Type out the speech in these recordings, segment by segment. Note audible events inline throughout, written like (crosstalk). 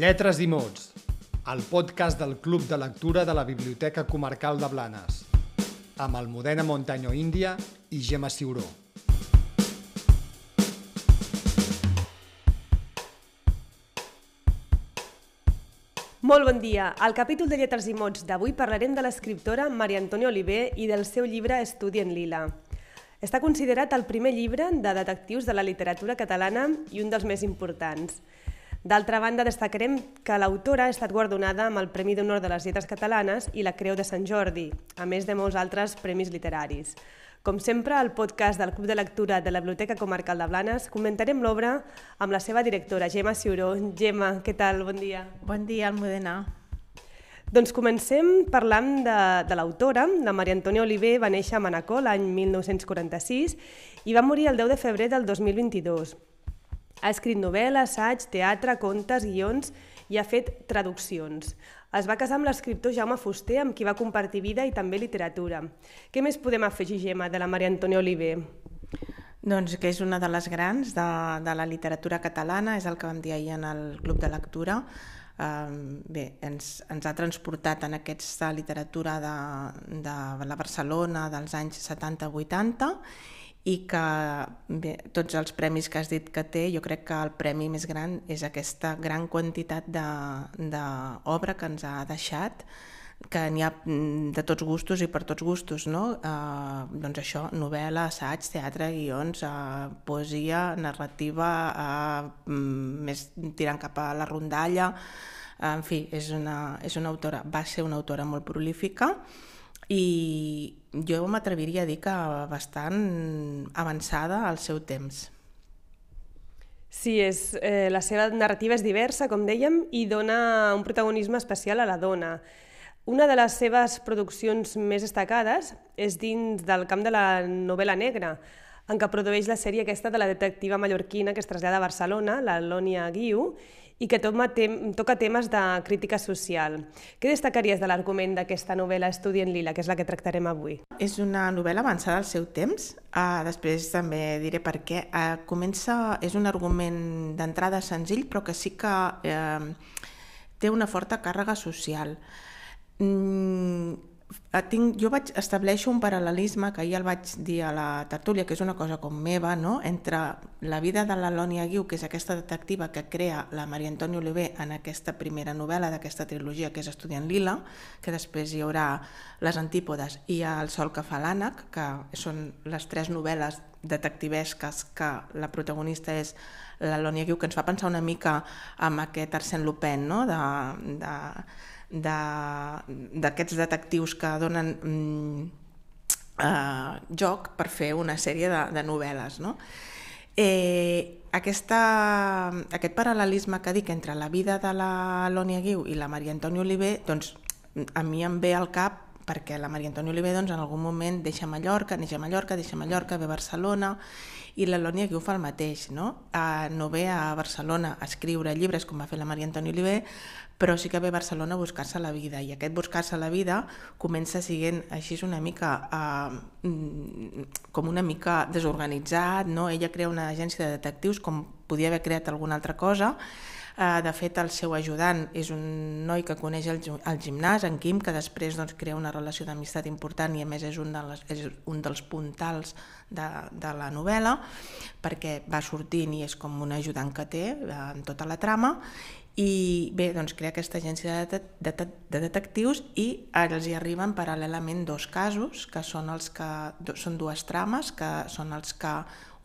Lletres i mots, el podcast del Club de Lectura de la Biblioteca Comarcal de Blanes, amb Almudena Montaño Índia i Gemma Ciuró. Molt bon dia. Al capítol de Lletres i Mots d'avui parlarem de l'escriptora Maria Antònia Oliver i del seu llibre Estudi en Lila. Està considerat el primer llibre de detectius de la literatura catalana i un dels més importants. D'altra banda, destacarem que l'autora ha estat guardonada amb el Premi d'Honor de les Lletres Catalanes i la Creu de Sant Jordi, a més de molts altres premis literaris. Com sempre, al podcast del Club de Lectura de la Biblioteca Comarcal de Blanes comentarem l'obra amb la seva directora, Gemma Ciuró. Gemma, què tal? Bon dia. Bon dia, Almudena. Doncs comencem parlant de, de l'autora. La Maria Antònia Oliver va néixer a Manacor l'any 1946 i va morir el 10 de febrer del 2022. Ha escrit novel·la, assaig, teatre, contes, guions i ha fet traduccions. Es va casar amb l'escriptor Jaume Fuster, amb qui va compartir vida i també literatura. Què més podem afegir, Gemma, de la Maria Antònia Oliver? Doncs que és una de les grans de, de la literatura catalana, és el que vam dir ahir en el Club de Lectura. Um, bé, ens, ens ha transportat en aquesta literatura de, de la Barcelona dels anys 70-80 i que bé, tots els premis que has dit que té, jo crec que el premi més gran és aquesta gran quantitat d'obra que ens ha deixat, que n'hi ha mm, de tots gustos i per tots gustos, no? Eh, doncs això, novel·la, assaig, teatre, guions, eh, poesia, narrativa, eh, més tirant cap a la rondalla, en fi, és una, és una autora, va ser una autora molt prolífica, i jo m'atreviria a dir que bastant avançada al seu temps. Sí, és, eh, la seva narrativa és diversa, com dèiem, i dona un protagonisme especial a la dona. Una de les seves produccions més destacades és dins del camp de la novel·la negra, en què produeix la sèrie aquesta de la detectiva mallorquina que es trasllada a Barcelona, la Lònia Guiu, i que tem toca temes de crítica social. Què destacaries de l'argument d'aquesta novel·la Estudi en Lila, que és la que tractarem avui? És una novel·la avançada al seu temps, uh, després també diré per què. Uh, comença, és un argument d'entrada senzill, però que sí que uh, té una forta càrrega social. Mm, tinc, jo vaig estableixo un paral·lelisme que ahir el vaig dir a la tertúlia, que és una cosa com meva, no? entre la vida de la Lònia Guiu, que és aquesta detectiva que crea la Maria Antònia Oliver en aquesta primera novel·la d'aquesta trilogia, que és Estudiant Lila, que després hi haurà Les Antípodes i El sol que fa l'ànec, que són les tres novel·les detectivesques que la protagonista és la Lònia Guiu, que ens fa pensar una mica amb aquest Arsène Lupin, no? de, de d'aquests de, detectius que donen mm, eh, joc per fer una sèrie de, de novel·les. No? Eh, aquesta, aquest paral·lelisme que dic entre la vida de la Lònia Guiu i la Maria Antònia Oliver, doncs a mi em ve al cap perquè la Maria Antònia Oliver doncs, en algun moment deixa Mallorca, neix a Mallorca, deixa Mallorca, ve a Barcelona, i la Lònia Guiu fa el mateix, no? A, no ve a Barcelona a escriure llibres com va fer la Maria Antònia Oliver, però sí que ve a Barcelona a buscar-se la vida i aquest buscar-se la vida comença sent així una mica eh, com una mica desorganitzat, no? ella crea una agència de detectius com podia haver creat alguna altra cosa, eh, de fet el seu ajudant és un noi que coneix el, el gimnàs, en Quim, que després doncs, crea una relació d'amistat important i a més és un, de les, és un dels puntals de, de la novel·la perquè va sortint i és com un ajudant que té eh, en tota la trama i bé, doncs crea aquesta agència de, de, de, de detectius i ara els hi arriben paral·lelament dos casos, que són els que són dues trames, que són els que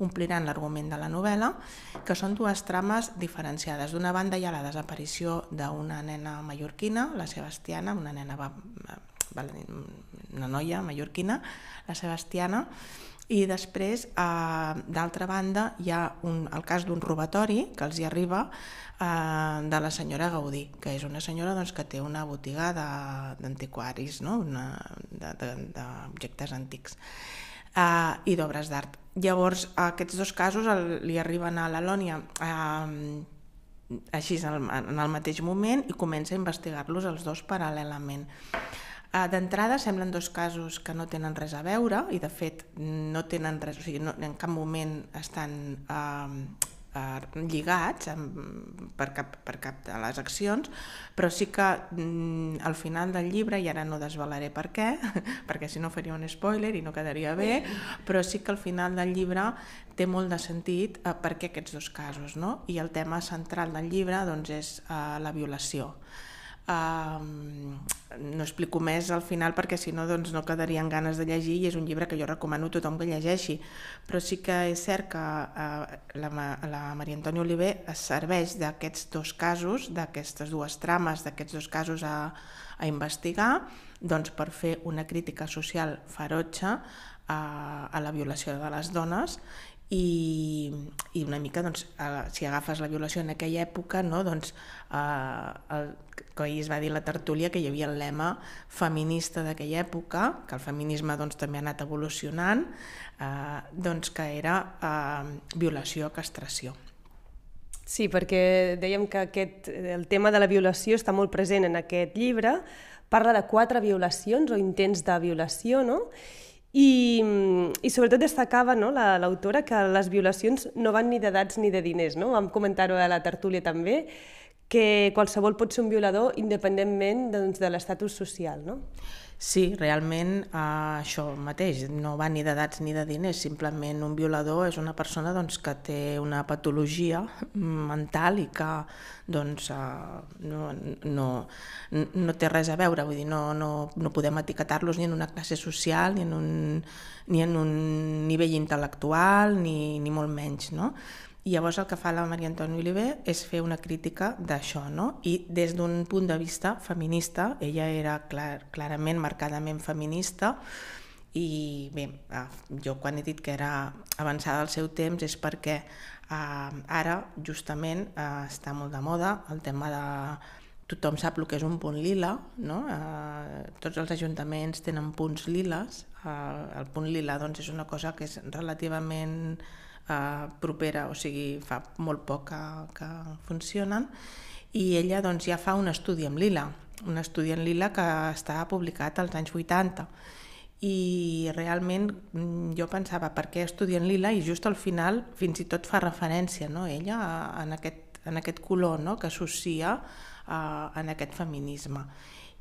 ompliran l'argument de la novel·la, que són dues trames diferenciades. D'una banda hi ha la desaparició d'una nena mallorquina, la Sebastiana, una nena va, va, una noia mallorquina, la Sebastiana, i després, eh, d'altra banda, hi ha un, el cas d'un robatori que els hi arriba eh, de la senyora Gaudí, que és una senyora doncs, que té una botiga d'antiquaris, no? d'objectes antics eh, i d'obres d'art. Llavors, aquests dos casos el, li arriben a la Lònia eh, així en el, en el mateix moment i comença a investigar-los els dos paral·lelament. Eh, d'entrada semblen dos casos que no tenen res a veure i de fet no tenen res, o sigui, no, en cap moment estan eh, eh, lligats amb, per, cap, per cap de les accions, però sí que mm, al final del llibre, i ara no desvelaré per què, (laughs) perquè si no faria un spoiler i no quedaria bé, però sí que al final del llibre té molt de sentit eh, per què aquests dos casos, no? I el tema central del llibre doncs, és eh, la violació. Um, no explico més al final perquè si no doncs no quedarien ganes de llegir i és un llibre que jo recomano a tothom que llegeixi. Però sí que és cert que uh, la, la Maria Antònia Oliver es serveix d'aquests dos casos d'aquestes dues trames, d'aquests dos casos a, a investigar doncs per fer una crítica social ferotge a, a la violació de les dones i, i una mica doncs, si agafes la violació en aquella època no, doncs, eh, el, que ahir es va dir la tertúlia que hi havia el lema feminista d'aquella època, que el feminisme doncs, també ha anat evolucionant, eh, doncs que era eh, violació, castració. Sí, perquè dèiem que aquest, el tema de la violació està molt present en aquest llibre, parla de quatre violacions o intents de violació, no? I, i sobretot destacava no, l'autora la, que les violacions no van ni d'edats ni de diners. No? Vam comentar-ho a la tertúlia també, que qualsevol pot ser un violador independentment doncs, de l'estatus social, no? Sí, realment eh, això mateix, no va ni d'edats ni de diners, simplement un violador és una persona doncs, que té una patologia mental i que doncs, eh, no, no, no té res a veure, vull dir, no, no, no podem etiquetar-los ni en una classe social, ni en un, ni en un nivell intel·lectual, ni, ni molt menys, no? I llavors el que fa la Maria Antònia Oliver és fer una crítica d'això, no? I des d'un punt de vista feminista, ella era clar, clarament, marcadament feminista, i bé, ah, jo quan he dit que era avançada al seu temps és perquè eh, ara justament eh, està molt de moda el tema de tothom sap el que és un punt lila, no? eh, tots els ajuntaments tenen punts liles, eh, el punt lila doncs, és una cosa que és relativament eh, propera, o sigui, fa molt poc que, que funcionen, i ella doncs, ja fa un estudi amb Lila, un estudi en Lila que està publicat als anys 80, i realment mm, jo pensava per què estudien Lila? I just al final fins i tot fa referència no, ella en aquest, en aquest color no, que associa uh, en aquest feminisme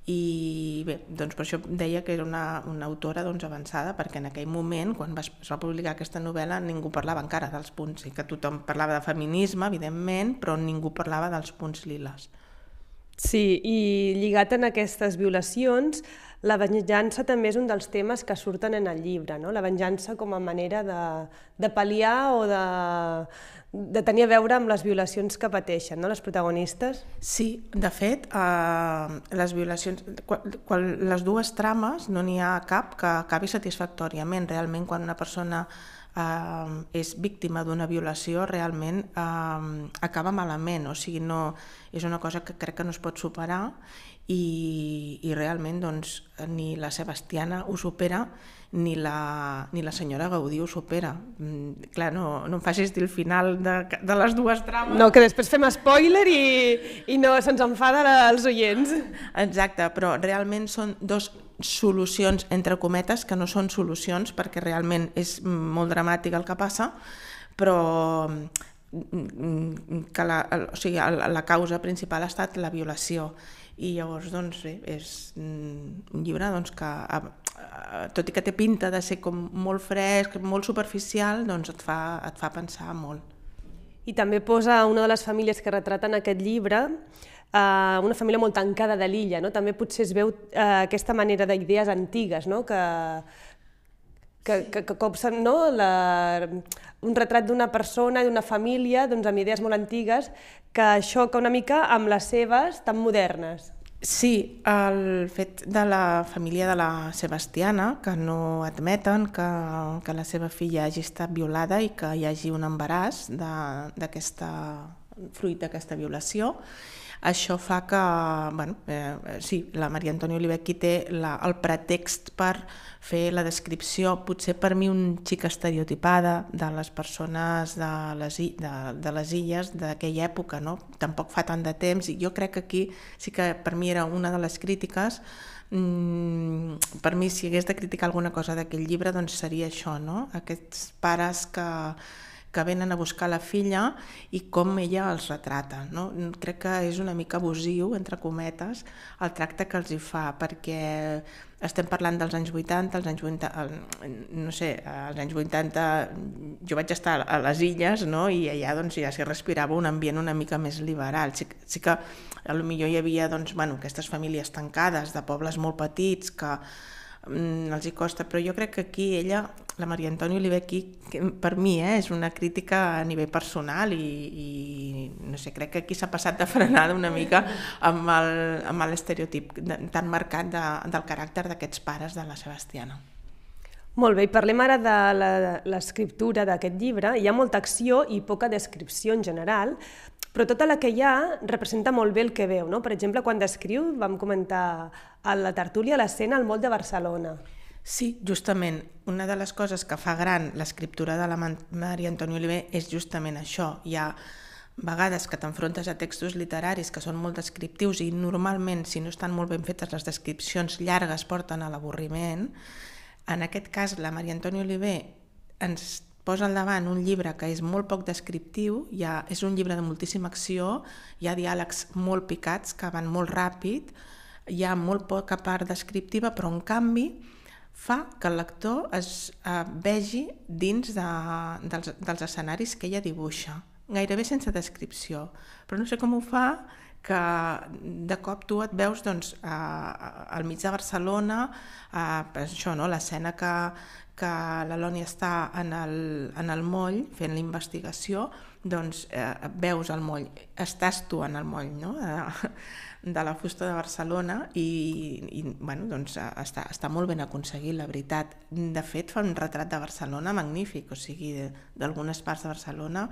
i bé, doncs per això deia que era una, una autora doncs, avançada perquè en aquell moment, quan es va publicar aquesta novel·la, ningú parlava encara dels punts, i que tothom parlava de feminisme, evidentment, però ningú parlava dels punts liles. Sí, i lligat en aquestes violacions, la venjança també és un dels temes que surten en el llibre, no? la venjança com a manera de, de pal·liar o de, de tenir a veure amb les violacions que pateixen, no, les protagonistes? Sí, de fet, eh, les violacions, quan, quan les dues trames no n'hi ha cap que acabi satisfactòriament. Realment, quan una persona eh, és víctima d'una violació, realment eh, acaba malament, o sigui, no, és una cosa que crec que no es pot superar i, i realment doncs, ni la Sebastiana ho supera ni la, ni la senyora Gaudí ho supera. Mm, clar, no, no em facis dir el final de, de les dues trames. No, que després fem spoiler i, i no se'ns enfada els oients. Exacte, però realment són dos solucions, entre cometes, que no són solucions perquè realment és molt dramàtic el que passa, però que la, o sigui, la causa principal ha estat la violació i llavors doncs bé, és un llibre doncs, que tot i que té pinta de ser com molt fresc, molt superficial, doncs et fa, et fa pensar molt. I també posa una de les famílies que retraten aquest llibre, eh, una família molt tancada de l'illa, no? també potser es veu eh, aquesta manera d'idees antigues, no? que, que, que, que copsen no? La, un retrat d'una persona, d'una família, doncs, amb idees molt antigues, que xoca una mica amb les seves tan modernes. Sí, el fet de la família de la Sebastiana, que no admeten que, que la seva filla hagi estat violada i que hi hagi un embaràs d'aquesta fruit d'aquesta violació, això fa que, bueno, eh, sí, la Maria Antònia Oliver aquí té la, el pretext per fer la descripció, potser per mi un xic estereotipada de les persones de les, de, de les illes d'aquella època, no? Tampoc fa tant de temps i jo crec que aquí sí que per mi era una de les crítiques mm, per mi si hagués de criticar alguna cosa d'aquell llibre doncs seria això, no? Aquests pares que que venen a buscar la filla i com ella els retrata. No? Crec que és una mica abusiu, entre cometes, el tracte que els hi fa, perquè estem parlant dels anys 80, els anys 80, no sé, als anys 80 jo vaig estar a les illes no? i allà doncs, ja s'hi respirava un ambient una mica més liberal. Sí, sí que potser hi havia doncs, bueno, aquestes famílies tancades de pobles molt petits que mm, els hi costa, però jo crec que aquí ella, la Maria Antònia Oliver aquí, per mi eh, és una crítica a nivell personal i, i no sé, crec que aquí s'ha passat de frenada una mica amb l'estereotip tan marcat de, del caràcter d'aquests pares de la Sebastiana. Molt bé, i parlem ara de l'escriptura d'aquest llibre. Hi ha molta acció i poca descripció en general, però tota la que hi ha representa molt bé el que veu. No? Per exemple, quan descriu, vam comentar a la tertúlia l'escena al moll de Barcelona. Sí, justament. Una de les coses que fa gran l'escriptura de la Maria Antònia Oliver és justament això. Hi ha vegades que t'enfrontes a textos literaris que són molt descriptius i normalment, si no estan molt ben fetes, les descripcions llargues porten a l'avorriment. En aquest cas, la Maria Antònia Oliver ens posa al davant un llibre que és molt poc descriptiu, ha, és un llibre de moltíssima acció, hi ha diàlegs molt picats que van molt ràpid, hi ha molt poca part descriptiva, però en canvi fa que el lector es eh, vegi dins de, dels, dels escenaris que ella dibuixa, gairebé sense descripció, però no sé com ho fa que de cop tu et veus doncs, a, al mig de Barcelona, a, això, no? l'escena que, que l'Eloni està en el, en el moll fent la investigació, doncs eh, veus el moll, estàs tu en el moll no? de, de la fusta de Barcelona i, i bueno, doncs, està, està molt ben aconseguit, la veritat. De fet, fa un retrat de Barcelona magnífic, o sigui, d'algunes parts de Barcelona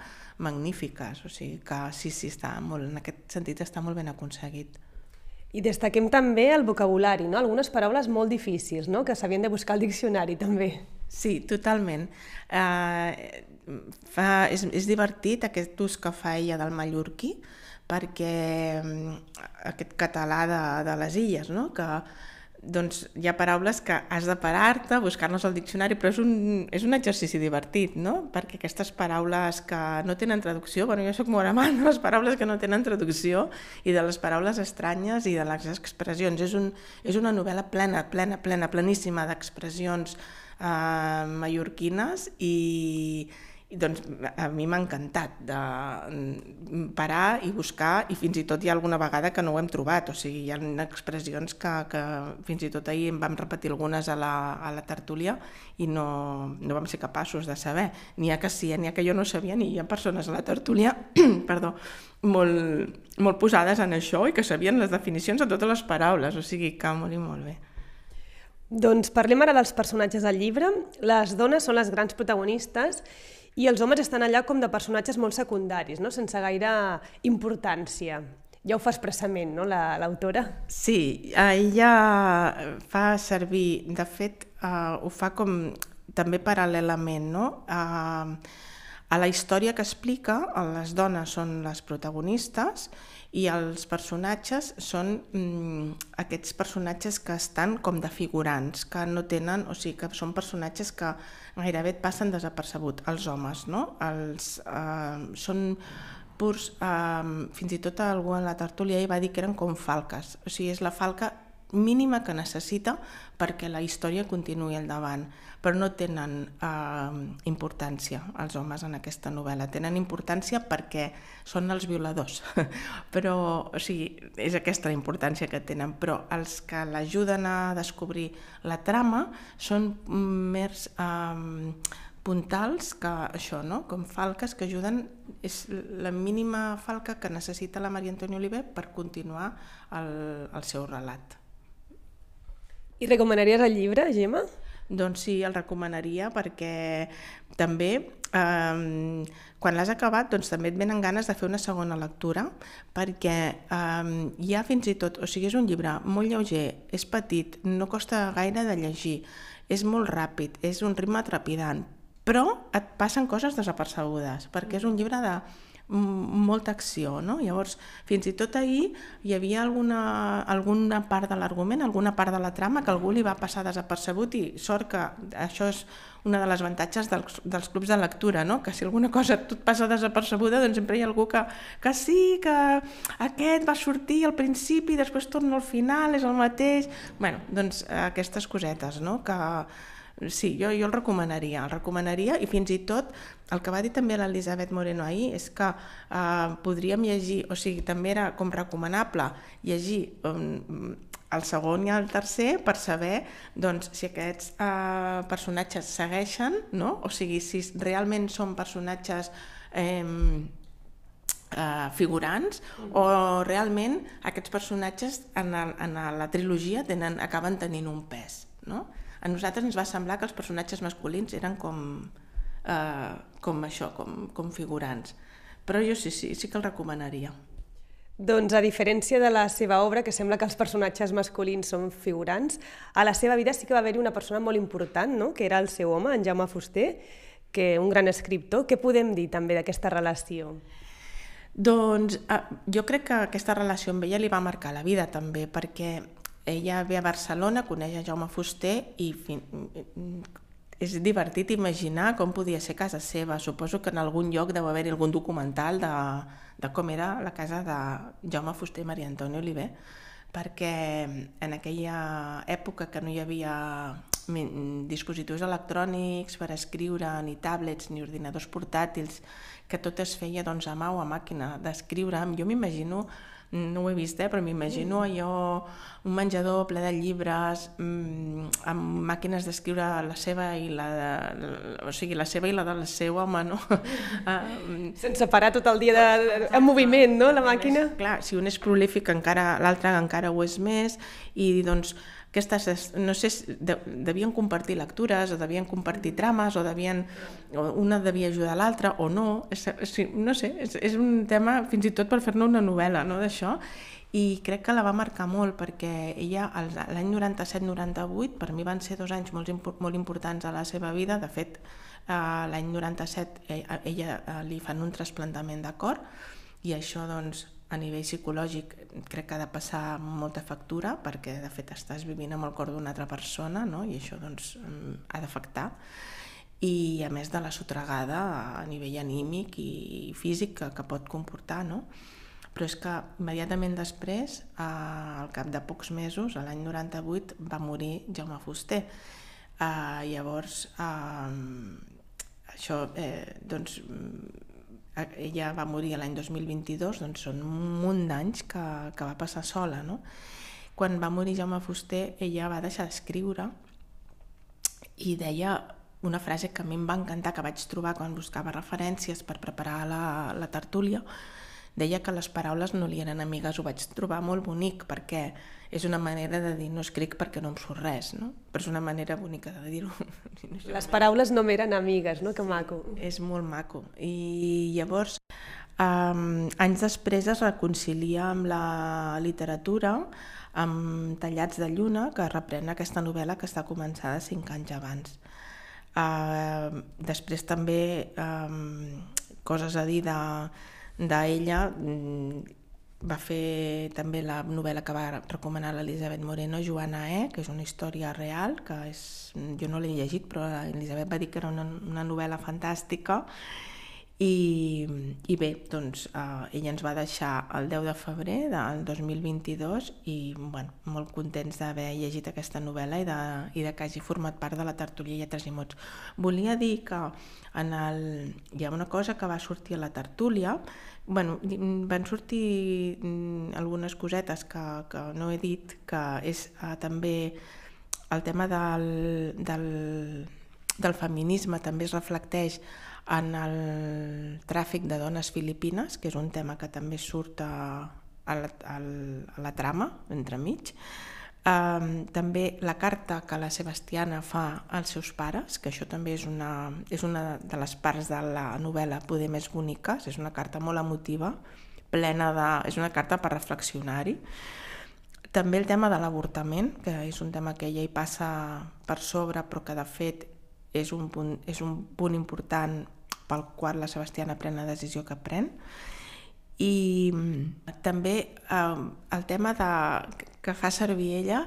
magnífiques, o sigui que sí, sí, està molt, en aquest sentit està molt ben aconseguit. I destaquem també el vocabulari, no? algunes paraules molt difícils, no? que s'havien de buscar al diccionari també. Sí, totalment. Uh, fa, és, és divertit aquest ús que fa ella del mallorquí, perquè um, aquest català de, de les illes, no? que doncs hi ha paraules que has de parar-te, buscar-nos al diccionari, però és un, és un exercici divertit, no? Perquè aquestes paraules que no tenen traducció, bueno, jo sóc molt amant de les paraules que no tenen traducció i de les paraules estranyes i de les expressions. És, un, és una novel·la plena, plena, plena, pleníssima d'expressions eh, mallorquines i, doncs a mi m'ha encantat de mm, parar i buscar i fins i tot hi ha alguna vegada que no ho hem trobat, o sigui, hi ha expressions que, que fins i tot ahir en vam repetir algunes a la, a la tertúlia i no, no vam ser capaços de saber. N'hi ha que sí, n'hi ha que jo no sabia, ni hi ha persones a la tertúlia (clears throat) perdó, molt, molt posades en això i que sabien les definicions de totes les paraules, o sigui que molt i molt bé. Doncs parlem ara dels personatges del llibre. Les dones són les grans protagonistes i els homes estan allà com de personatges molt secundaris, no? sense gaire importància. Ja ho fa expressament, no, l'autora? La, sí, ella fa servir, de fet, uh, ho fa com també paral·lelament, no? Uh, a la història que explica, les dones són les protagonistes i els personatges són mm, aquests personatges que estan com de figurants, que no tenen, o sigui, que són personatges que gairebé et passen desapercebut, els homes, no? Els, eh, són purs, eh, fins i tot algú en la tertúlia hi va dir que eren com falques, o sigui, és la falca mínima que necessita perquè la història continuï endavant però no tenen eh, importància els homes en aquesta novel·la. Tenen importància perquè són els violadors, (laughs) però o sigui, és aquesta la importància que tenen, però els que l'ajuden a descobrir la trama són mers eh, puntals que això, no? com falques que ajuden, és la mínima falca que necessita la Maria Antònia Oliver per continuar el, el seu relat. I recomanaries el llibre, Gemma? Doncs sí, el recomanaria perquè també eh, quan l'has acabat doncs també et venen ganes de fer una segona lectura perquè eh, hi ha fins i tot, o sigui, és un llibre molt lleuger, és petit, no costa gaire de llegir, és molt ràpid, és un ritme trepidant, però et passen coses desapercebudes perquè és un llibre de molta acció, no? Llavors, fins i tot ahir hi havia alguna, alguna part de l'argument, alguna part de la trama que algú li va passar desapercebut i sort que això és una de les avantatges dels, dels clubs de lectura, no? que si alguna cosa et passa desapercebuda, doncs sempre hi ha algú que, que sí, que aquest va sortir al principi, després torna al final, és el mateix... bueno, doncs aquestes cosetes, no? que sí, jo, jo el recomanaria, el recomanaria i fins i tot el que va dir també l'Elisabet Moreno ahir és que eh, podríem llegir, o sigui, també era com recomanable llegir um, el segon i el tercer per saber doncs, si aquests eh, personatges segueixen, no? o sigui, si realment són personatges eh, eh, figurants o realment aquests personatges en, el, en la trilogia tenen, acaben tenint un pes. No? A nosaltres ens va semblar que els personatges masculins eren com, eh, com això, com, com figurants. Però jo sí, sí, sí que el recomanaria. Doncs a diferència de la seva obra, que sembla que els personatges masculins són figurants, a la seva vida sí que va haver-hi una persona molt important, no? que era el seu home, en Jaume Fuster, que un gran escriptor. Què podem dir també d'aquesta relació? Doncs eh, jo crec que aquesta relació amb ella li va marcar la vida també, perquè ella ve a Barcelona, coneix a Jaume Fuster i fin... és divertit imaginar com podia ser casa seva. Suposo que en algun lloc deu haver-hi algun documental de, de com era la casa de Jaume Fuster i Maria Antònia Oliver, perquè en aquella època que no hi havia dispositius electrònics per escriure, ni tablets, ni ordinadors portàtils, que tot es feia doncs, a mà o a màquina d'escriure. Jo m'imagino no ho he vist, eh, però m'imagino allò, un menjador ple de llibres, mmm, amb màquines d'escriure la seva i la de, o sigui, la seva i la del seu home, no? uh, (laughs) Sense parar tot el dia de, en moviment, no?, la màquina. Clar, si un és prolífic, encara l'altre encara ho és més, i doncs aquestes, no sé, de, devien compartir lectures, o devien compartir trames, o devien, o una devia ajudar l'altra, o no, és, no sé, és, és un tema fins i tot per fer-ne una novel·la, no?, d'això, i crec que la va marcar molt perquè ella l'any 97-98 per mi van ser dos anys molt, molt importants a la seva vida, de fet eh, l'any 97 ella, ella eh, li fan un trasplantament de cor i això doncs a nivell psicològic crec que ha de passar molta factura perquè de fet estàs vivint amb el cor d'una altra persona no? i això doncs, mm, ha d'afectar i a més de la sotregada a nivell anímic i físic que, que pot comportar no? però és que immediatament després eh, al cap de pocs mesos l'any 98 va morir Jaume Fuster eh, llavors eh, això eh, doncs ella va morir l'any 2022, doncs són un munt d'anys que, que va passar sola, no? Quan va morir Jaume Fuster, ella va deixar d'escriure i deia una frase que a mi em va encantar, que vaig trobar quan buscava referències per preparar la, la tertúlia, deia que les paraules no li eren amigues, ho vaig trobar molt bonic perquè és una manera de dir no escric perquè no em surt res, no? però és una manera bonica de dir-ho. (laughs) Les paraules no m'eren amigues, no? Que maco. És molt maco. I llavors, um, anys després es reconcilia amb la literatura, amb Tallats de Lluna, que reprèn aquesta novel·la que està començada cinc anys abans. Uh, després també um, coses a dir de d'ella mm, va fer també la novel·la que va recomanar l'Elisabet Moreno, Joana E, que és una història real, que és, jo no l'he llegit, però l'Elisabet va dir que era una, una novel·la fantàstica i, i bé, doncs eh, ella ens va deixar el 10 de febrer del 2022 i bueno, molt contents d'haver llegit aquesta novel·la i de, i de que hagi format part de la tertúlia Lletres i Mots. Volia dir que en el, hi ha una cosa que va sortir a la tertúlia bueno, van sortir mm, algunes cosetes que, que no he dit, que és uh, també el tema del, del, del feminisme també es reflecteix en el tràfic de dones filipines, que és un tema que també surt a, a, la, a, la trama, entremig, Um, també la carta que la Sebastiana fa als seus pares, que això també és una, és una de les parts de la novel·la poder més boniques, és una carta molt emotiva, plena de... és una carta per reflexionar-hi. També el tema de l'avortament, que és un tema que ella hi passa per sobre, però que de fet és un punt, és un punt important pel qual la Sebastiana pren la decisió que pren. I mm, també eh, el tema de, que fa servir ella,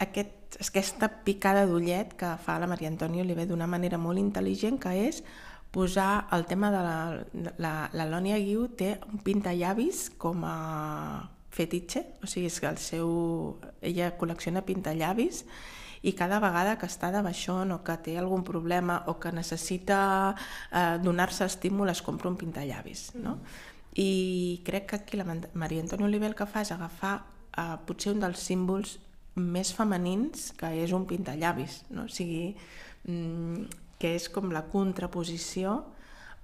aquest, aquesta picada d'ullet que fa la Maria Antònia Oliver d'una manera molt intel·ligent, que és posar el tema de la... La, la Lònia Guiu té un pintallavis com a fetitxe, o sigui, és que el seu... ella col·lecciona pintallavis i cada vegada que està de baixón o que té algun problema o que necessita eh, donar-se estímul es compra un pintallavis, no? Mm. I crec que aquí la Maria Antònia Oliver el que fa és agafar eh, potser un dels símbols més femenins que és un pintallavis, no? o sigui, mm, que és com la contraposició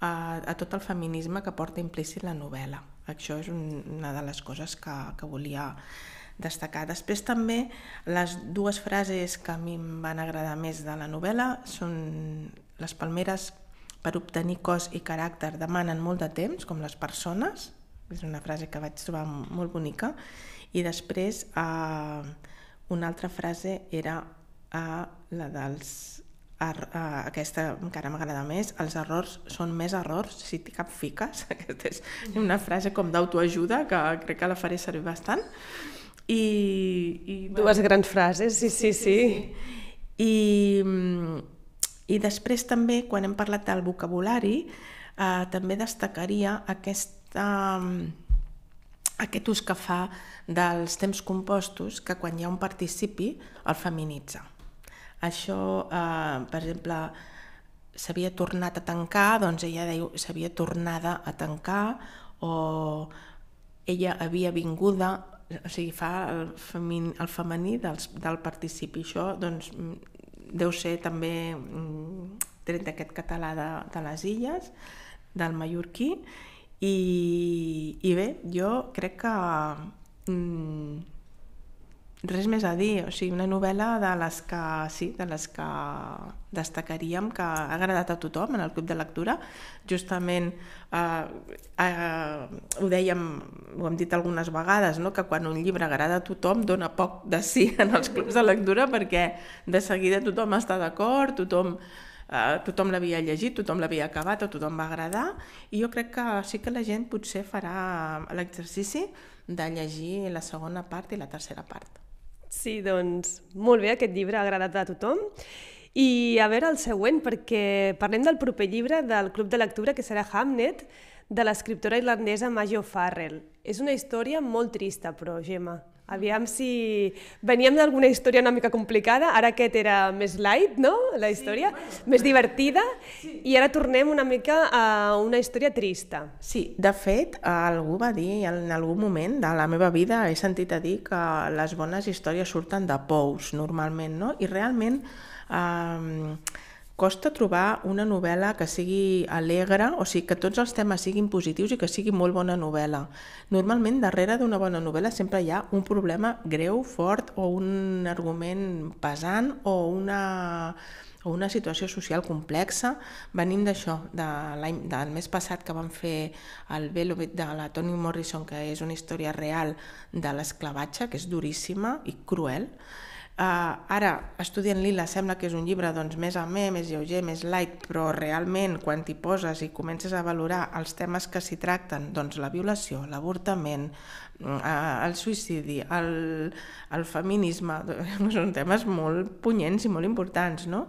a, a tot el feminisme que porta implícit la novel·la. Això és un, una de les coses que, que volia destacar. Després també les dues frases que a mi em van agradar més de la novel·la són les palmeres per obtenir cos i caràcter demanen molt de temps, com les persones, és una frase que vaig trobar molt bonica, i després eh, una altra frase era eh, la dels Er, uh, aquesta encara m'agrada més, els errors són més errors si t'hi cap fiques. (laughs) Aquesta és una frase com d'autoajuda que crec que la faré servir bastant. I, i, Dues grans frases, sí, sí, sí. sí. I, I després també, quan hem parlat del vocabulari, eh, també destacaria aquesta, aquest ús que fa dels temps compostos que quan hi ha un participi el feminitza això, eh, per exemple, s'havia tornat a tancar, doncs ella diu s'havia tornada a tancar o ella havia vinguda, o sigui, fa el, femin, el femení dels, del participi. Això doncs, deu ser també mm, tret d'aquest català de, de les illes, del mallorquí, i, i bé, jo crec que mm, res més a dir, o sigui, una novel·la de les que, sí, de les que destacaríem que ha agradat a tothom en el club de lectura. Justament eh, eh, ho dèiem, ho hem dit algunes vegades, no? que quan un llibre agrada a tothom dona poc de sí (laughs) en els clubs de lectura perquè de seguida tothom està d'acord, tothom eh, tothom l'havia llegit, tothom l'havia acabat o tothom va agradar i jo crec que sí que la gent potser farà l'exercici de llegir la segona part i la tercera part. Sí, doncs molt bé, aquest llibre ha agradat a tothom. I a veure el següent, perquè parlem del proper llibre del Club de Lectura, que serà Hamnet, de l'escriptora irlandesa Majo Farrell. És una història molt trista, però, Gemma, Aviam si veníem d'alguna història una mica complicada, ara aquest era més light, no?, la història, sí, més divertida, sí. i ara tornem una mica a una història trista. Sí, de fet, algú va dir en algun moment de la meva vida, he sentit a dir que les bones històries surten de pous, normalment, no? I realment... Eh, costa trobar una novel·la que sigui alegre, o sigui, que tots els temes siguin positius i que sigui molt bona novel·la. Normalment, darrere d'una bona novel·la sempre hi ha un problema greu, fort, o un argument pesant, o una, o una situació social complexa. Venim d'això, de del mes passat que vam fer el Velvet de la Toni Morrison, que és una història real de l'esclavatge, que és duríssima i cruel, Uh, ara, Estudiant Lila sembla que és un llibre doncs, més amè, més lleuger, més light, però realment quan t'hi poses i comences a valorar els temes que s'hi tracten, doncs la violació, l'avortament, uh, el suïcidi, el, el feminisme, (laughs) són temes molt punyents i molt importants, no?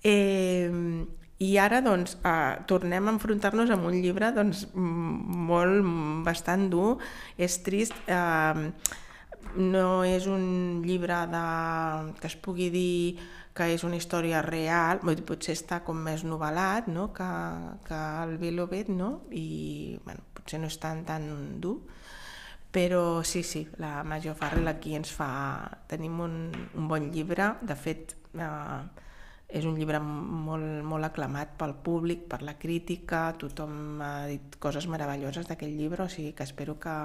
Eh, i ara doncs, uh, tornem a enfrontar-nos amb un llibre doncs, molt, bastant dur, és trist, eh, no és un llibre de, que es pugui dir que és una història real, potser està com més novel·lat no? que, que el Vilobet, no? i bueno, potser no és tan, tan dur, però sí, sí, la Major Farrell aquí ens fa... Tenim un, un bon llibre, de fet eh, és un llibre molt, molt aclamat pel públic, per la crítica, tothom ha dit coses meravelloses d'aquest llibre, o sigui que espero que,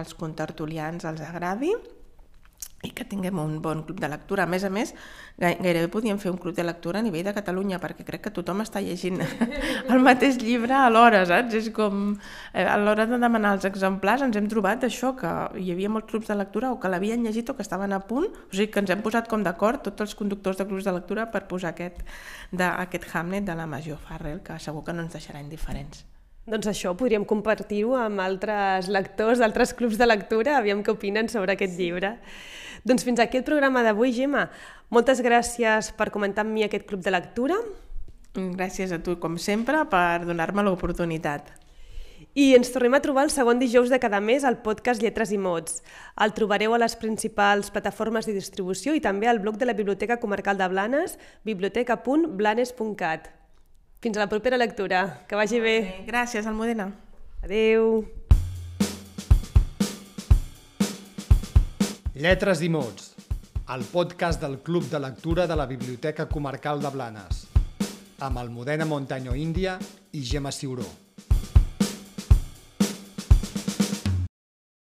als contertulians els agradi i que tinguem un bon club de lectura. A més a més, gairebé podíem fer un club de lectura a nivell de Catalunya, perquè crec que tothom està llegint (laughs) el mateix llibre alhora, saps? És com, eh, a l'hora de demanar els exemplars ens hem trobat això, que hi havia molts clubs de lectura o que l'havien llegit o que estaven a punt, o sigui que ens hem posat com d'acord tots els conductors de clubs de lectura per posar aquest, de, aquest Hamlet de la Major Farrell, que segur que no ens deixarà indiferents. Doncs això podríem compartir-ho amb altres lectors d'altres clubs de lectura, aviam què opinen sobre aquest llibre. Doncs fins aquí el programa d'avui, Gemma. Moltes gràcies per comentar amb mi aquest club de lectura. Gràcies a tu, com sempre, per donar-me l'oportunitat. I ens tornem a trobar el segon dijous de cada mes al podcast Lletres i Mots. El trobareu a les principals plataformes de distribució i també al blog de la Biblioteca Comarcal de Blanes, biblioteca.blanes.cat. Fins a la propera lectura. Que vagi bé. Gràcies, Almudena. Adeu. Lletres i mots, el podcast del Club de Lectura de la Biblioteca Comarcal de Blanes, amb Almudena Montaño Índia i Gemma Ciuró.